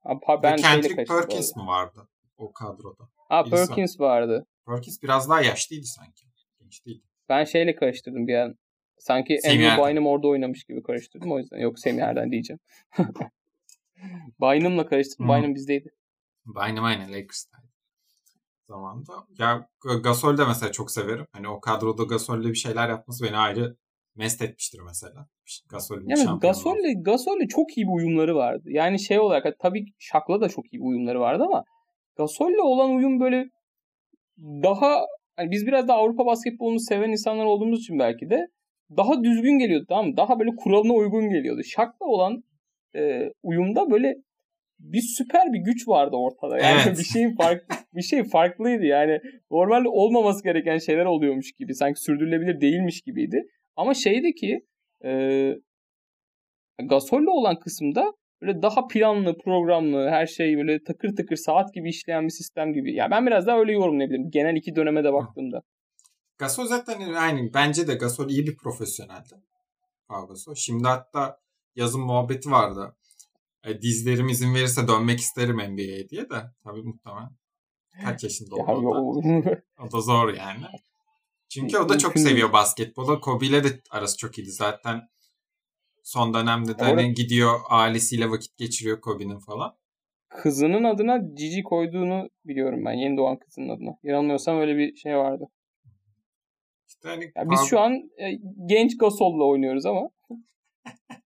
Ha, ben Kendrick Perkins mi vardı o kadroda? Ha Perkins vardı. Perkins biraz daha yaşlıydı sanki. Genç değildi. Ben şeyle karıştırdım bir an. Sanki Andrew Bynum orada oynamış gibi karıştırdım o yüzden. Yok Semih diyeceğim. Bynum'la karıştırdım. Bynum bizdeydi. Bynum aynen Lakers'taydı. Zamanda. Ya Gasol de mesela çok severim. Hani o kadroda Gasol'le bir şeyler yapması beni ayrı mest etmiştir mesela. Gasol'ün yani Gasol'le Gasol'le çok iyi bir uyumları vardı. Yani şey olarak tabii Şak'la da çok iyi bir uyumları vardı ama Gasol'le olan uyum böyle daha hani biz biraz da Avrupa basketbolunu seven insanlar olduğumuz için belki de daha düzgün geliyordu tamam mı? Daha böyle kuralına uygun geliyordu. Şak'la olan e, uyumda böyle bir süper bir güç vardı ortada. Yani evet. bir şeyin farklı bir şey farklıydı. Yani normalde olmaması gereken şeyler oluyormuş gibi. Sanki sürdürülebilir değilmiş gibiydi. Ama şeydi ki e, Gasol'le olan kısımda böyle daha planlı, programlı, her şey böyle takır takır saat gibi işleyen bir sistem gibi. Ya yani ben biraz daha öyle yorumlayabilirim. Genel iki döneme de baktığımda. Gasol zaten aynı. Bence de Gasol iyi bir profesyoneldi. Gasol. Şimdi hatta yazın muhabbeti vardı. E, dizlerim izin verirse dönmek isterim NBA'ye diye de. Tabii muhtemelen. Kaç yaşında oldu o da. o da zor yani. Çünkü o da çok seviyor basketbolu. Kobe ile de arası çok iyiydi zaten. Son dönemde de hani gidiyor ailesiyle vakit geçiriyor Kobe'nin falan. Kızının adına Cici koyduğunu biliyorum ben. Yeni doğan kızının adına. Yanılmıyorsam öyle bir şey vardı. İşte hani yani biz şu an e, genç Gasol'la oynuyoruz ama.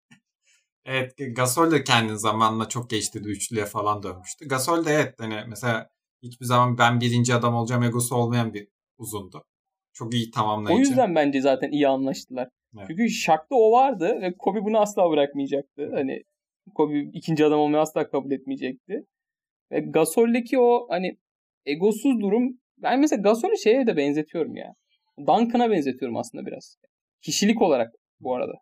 evet Gasol de kendi zamanla çok geçti üçlüye falan dönmüştü. Gasol de evet hani mesela hiçbir zaman ben birinci adam olacağım egosu olmayan bir uzundu. Çok iyi tamamlayıcı. O yüzden bence zaten iyi anlaştılar. Evet. Çünkü Shaq'ta o vardı ve Kobe bunu asla bırakmayacaktı. Hani Kobe ikinci adam olmayı asla kabul etmeyecekti. Ve Gasol'deki o hani egosuz durum ben mesela Gasol'ü şeye de benzetiyorum ya. Duncan'a benzetiyorum aslında biraz. Kişilik olarak bu arada.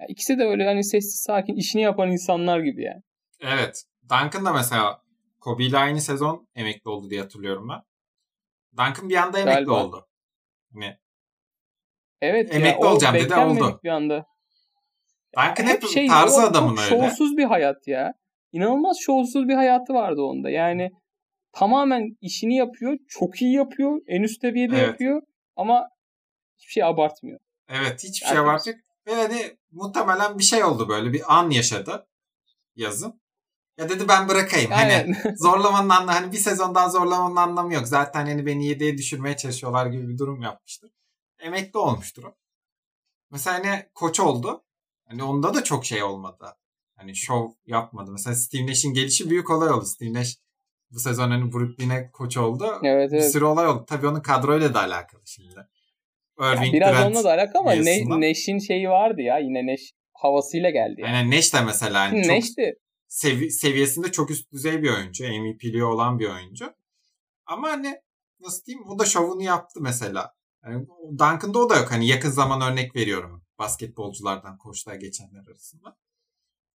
Yani ikisi de öyle hani sessiz sakin işini yapan insanlar gibi yani. Evet. Duncan da mesela Kobe ile aynı sezon emekli oldu diye hatırlıyorum ben. Duncan bir anda emekli Galiba. oldu. Hani Evet emekli ya, olacağım dedi oldu. Bir anda. Duncan hep, hep şey, tarzı adamın öyle. Şovsuz bir hayat ya. İnanılmaz şovsuz bir hayatı vardı onda. Yani tamamen işini yapıyor. Çok iyi yapıyor. En üst seviyede evet. yapıyor. Ama hiçbir şey abartmıyor. Evet hiçbir şey abartmıyor. Ve hani muhtemelen bir şey oldu böyle. Bir an yaşadı yazın. Ya dedi ben bırakayım. Hani Aynen. Hani zorlamanın anlamı hani bir sezondan zorlamanın anlamı yok. Zaten hani beni 7'ye düşürmeye çalışıyorlar gibi bir durum yapmıştır. Emekli olmuştur o. Mesela hani koç oldu. Hani onda da çok şey olmadı. Hani şov yapmadı. Mesela Steve Nash'in gelişi büyük olay oldu. Steve Nash bu sezon hani Brooklyn'e koç oldu. Evet, evet. Bir sürü olay oldu. Tabii onun kadroyla da alakalı şimdi. Irving, biraz Durant onunla da alakalı ama ne, Nash'in şeyi vardı ya. Yine Nash havasıyla geldi. Yani. Aynen Nash de mesela. Hani çok sevi- seviyesinde çok üst düzey bir oyuncu. MVP'liği olan bir oyuncu. Ama hani nasıl diyeyim o da şovunu yaptı mesela. Yani Duncan'da o da yok. Hani yakın zaman örnek veriyorum. Basketbolculardan koçlar geçenler arasında.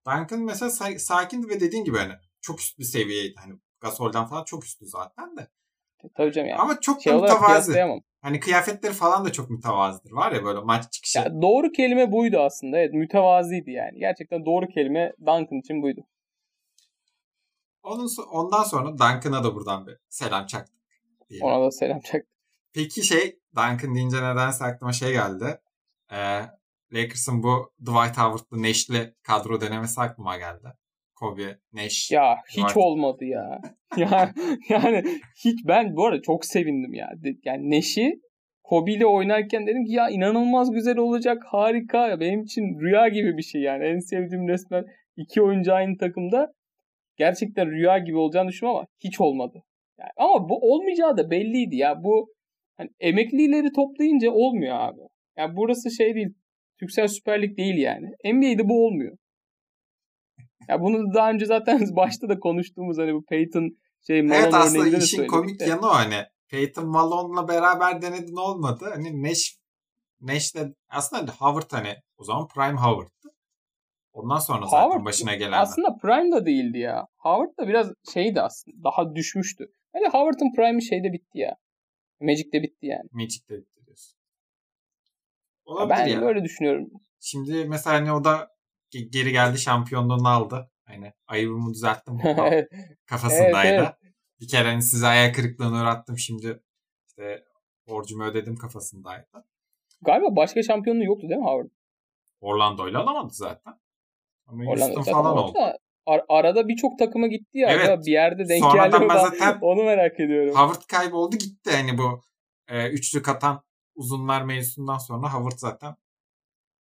Duncan mesela sakindi ve dediğin gibi hani çok üst bir seviyeydi. Hani Gasol'dan falan çok üstü zaten de. Tabii canım yani. Ama çok şey da mütevazı. Hani kıyafetleri falan da çok mütevazıdır. Var ya böyle maç çıkışı. Ya doğru kelime buydu aslında. Evet mütevazıydı yani. Gerçekten doğru kelime Duncan için buydu. Onun, ondan sonra Duncan'a da buradan bir selam çaktık. Diyelim. Ona da selam çaktık. Peki şey Duncan deyince nedense aklıma şey geldi. Ee, Lakers'ın bu Dwight Howard'lı Nash'li kadro denemesi aklıma geldi. Kobe, Nash. Ya hiç Dwight. olmadı ya. ya yani hiç ben bu arada çok sevindim ya. Yani Nash'i Kobe ile oynarken dedim ki ya inanılmaz güzel olacak, harika. Ya benim için rüya gibi bir şey yani. En sevdiğim resmen iki oyuncu aynı takımda. Gerçekten rüya gibi olacağını düşünüyorum ama hiç olmadı. Yani ama bu olmayacağı da belliydi ya. Bu hani emeklileri toplayınca olmuyor abi. Yani burası şey değil. Türksel Süper Lig değil yani. NBA'de bu olmuyor. Ya bunu daha önce zaten başta da konuştuğumuz hani bu Peyton şey Malone Evet aslında işin komik de. yanı o hani. Peyton Malone'la beraber denedin olmadı. Hani Nash Nash de aslında Howard hani o zaman Prime Howard'tı. Ondan sonra zaten Howard, başına gelen. Aslında Prime da değildi ya. Howard da biraz şeydi aslında. Daha düşmüştü. Hani Howard'ın Prime'i şeyde bitti ya. Magic'te bitti yani. Magic'te bitti diyorsun. Olabilir ben ya. böyle düşünüyorum. Şimdi mesela hani o da geri geldi şampiyonluğunu aldı. Hani ayıbımı düzelttim kafasındaydı. evet, evet. Bir kere hani size ayak kırıklığına uğrattım şimdi işte borcumu ödedim kafasındaydı. Galiba başka şampiyonluğu yoktu değil mi Howard? Orlando'yla alamadı zaten. Ama Orlando falan oldu. Da, ar- arada birçok takıma gitti ya. Evet. Bir yerde denk geldi mi? Zaten onu merak ediyorum. Howard kayboldu gitti. Hani bu e, üçlük atan uzunlar mevzusundan sonra Howard zaten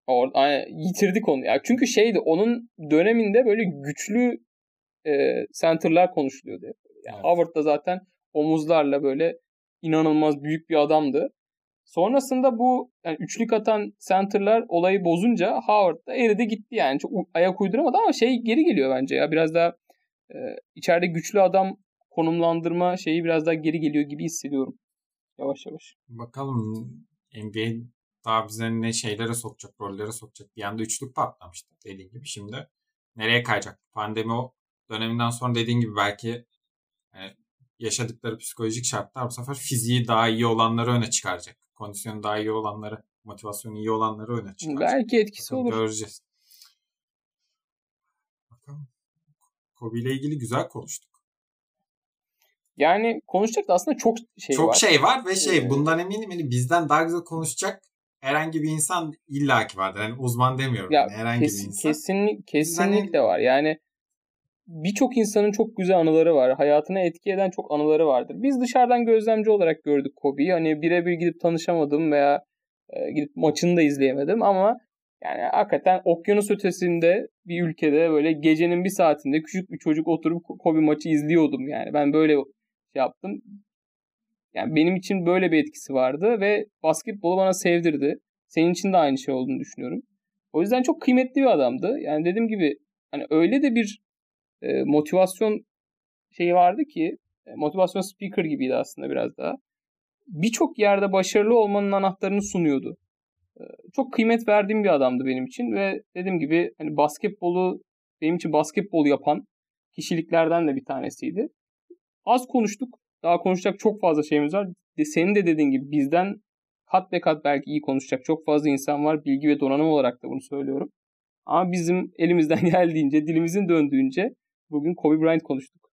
Orada yitirdik onu. Ya çünkü şeydi onun döneminde böyle güçlü e, center'lar konuşuluyordu. Yani evet. Howard da zaten omuzlarla böyle inanılmaz büyük bir adamdı. Sonrasında bu yani üçlük atan center'lar olayı bozunca Howard da eridi gitti yani. Çok ayak uyduramadı ama şey geri geliyor bence ya. Biraz daha e, içeride güçlü adam konumlandırma şeyi biraz daha geri geliyor gibi hissediyorum. Yavaş yavaş. Bakalım NBA daha bize ne şeylere sokacak, rollere sokacak. Bir anda üçlük patlamıştı dediğin gibi. Şimdi nereye kayacak? Pandemi o döneminden sonra dediğin gibi belki yani e, yaşadıkları psikolojik şartlar bu sefer fiziği daha iyi olanları öne çıkaracak. Kondisyonu daha iyi olanları, motivasyonu iyi olanları öne çıkaracak. Belki etkisi Bakalım, olur. Göreceğiz. Bakalım. Kobe ile ilgili güzel konuştuk. Yani konuşacak da aslında çok şey çok var. Çok şey var ve şey ee, bundan eminim hani bizden daha güzel konuşacak herhangi bir insan illaki vardır. Yani uzman demiyorum. Ya, yani herhangi kes, bir insan. Kesinlik, kesinlikle var. Yani birçok insanın çok güzel anıları var. Hayatına etki eden çok anıları vardır. Biz dışarıdan gözlemci olarak gördük Kobe'yi. Hani birebir gidip tanışamadım veya e, gidip maçını da izleyemedim ama yani hakikaten okyanus ötesinde bir ülkede böyle gecenin bir saatinde küçük bir çocuk oturup Kobe maçı izliyordum yani. Ben böyle şey yaptım. Yani benim için böyle bir etkisi vardı ve basketbolu bana sevdirdi. Senin için de aynı şey olduğunu düşünüyorum. O yüzden çok kıymetli bir adamdı. Yani dediğim gibi hani öyle de bir e, motivasyon şeyi vardı ki e, motivasyon speaker gibiydi aslında biraz daha. Birçok yerde başarılı olmanın anahtarını sunuyordu. E, çok kıymet verdiğim bir adamdı benim için ve dediğim gibi hani basketbolu benim için basketbol yapan kişiliklerden de bir tanesiydi. Az konuştuk. Daha konuşacak çok fazla şeyimiz var. Senin de dediğin gibi bizden kat be kat belki iyi konuşacak çok fazla insan var. Bilgi ve donanım olarak da bunu söylüyorum. Ama bizim elimizden geldiğince, dilimizin döndüğünce bugün Kobe Bryant konuştuk.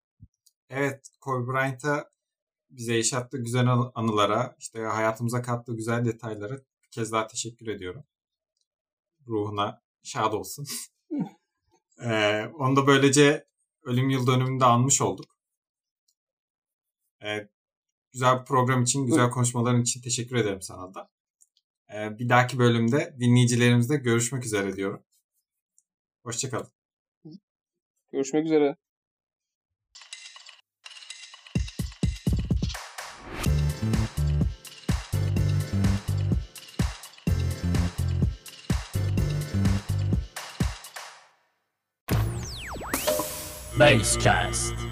Evet, Kobe Bryant'a bize yaşattığı güzel anılara, işte hayatımıza kattığı güzel detaylara bir kez daha teşekkür ediyorum. Ruhuna şad olsun. ee, onu da böylece ölüm yıl dönümünde anmış olduk. Ee, güzel bir program için, güzel konuşmaların için teşekkür ederim sana da. Ee, bir dahaki bölümde dinleyicilerimizle görüşmek üzere diyorum. Hoşçakalın. Görüşmek üzere. Basecast.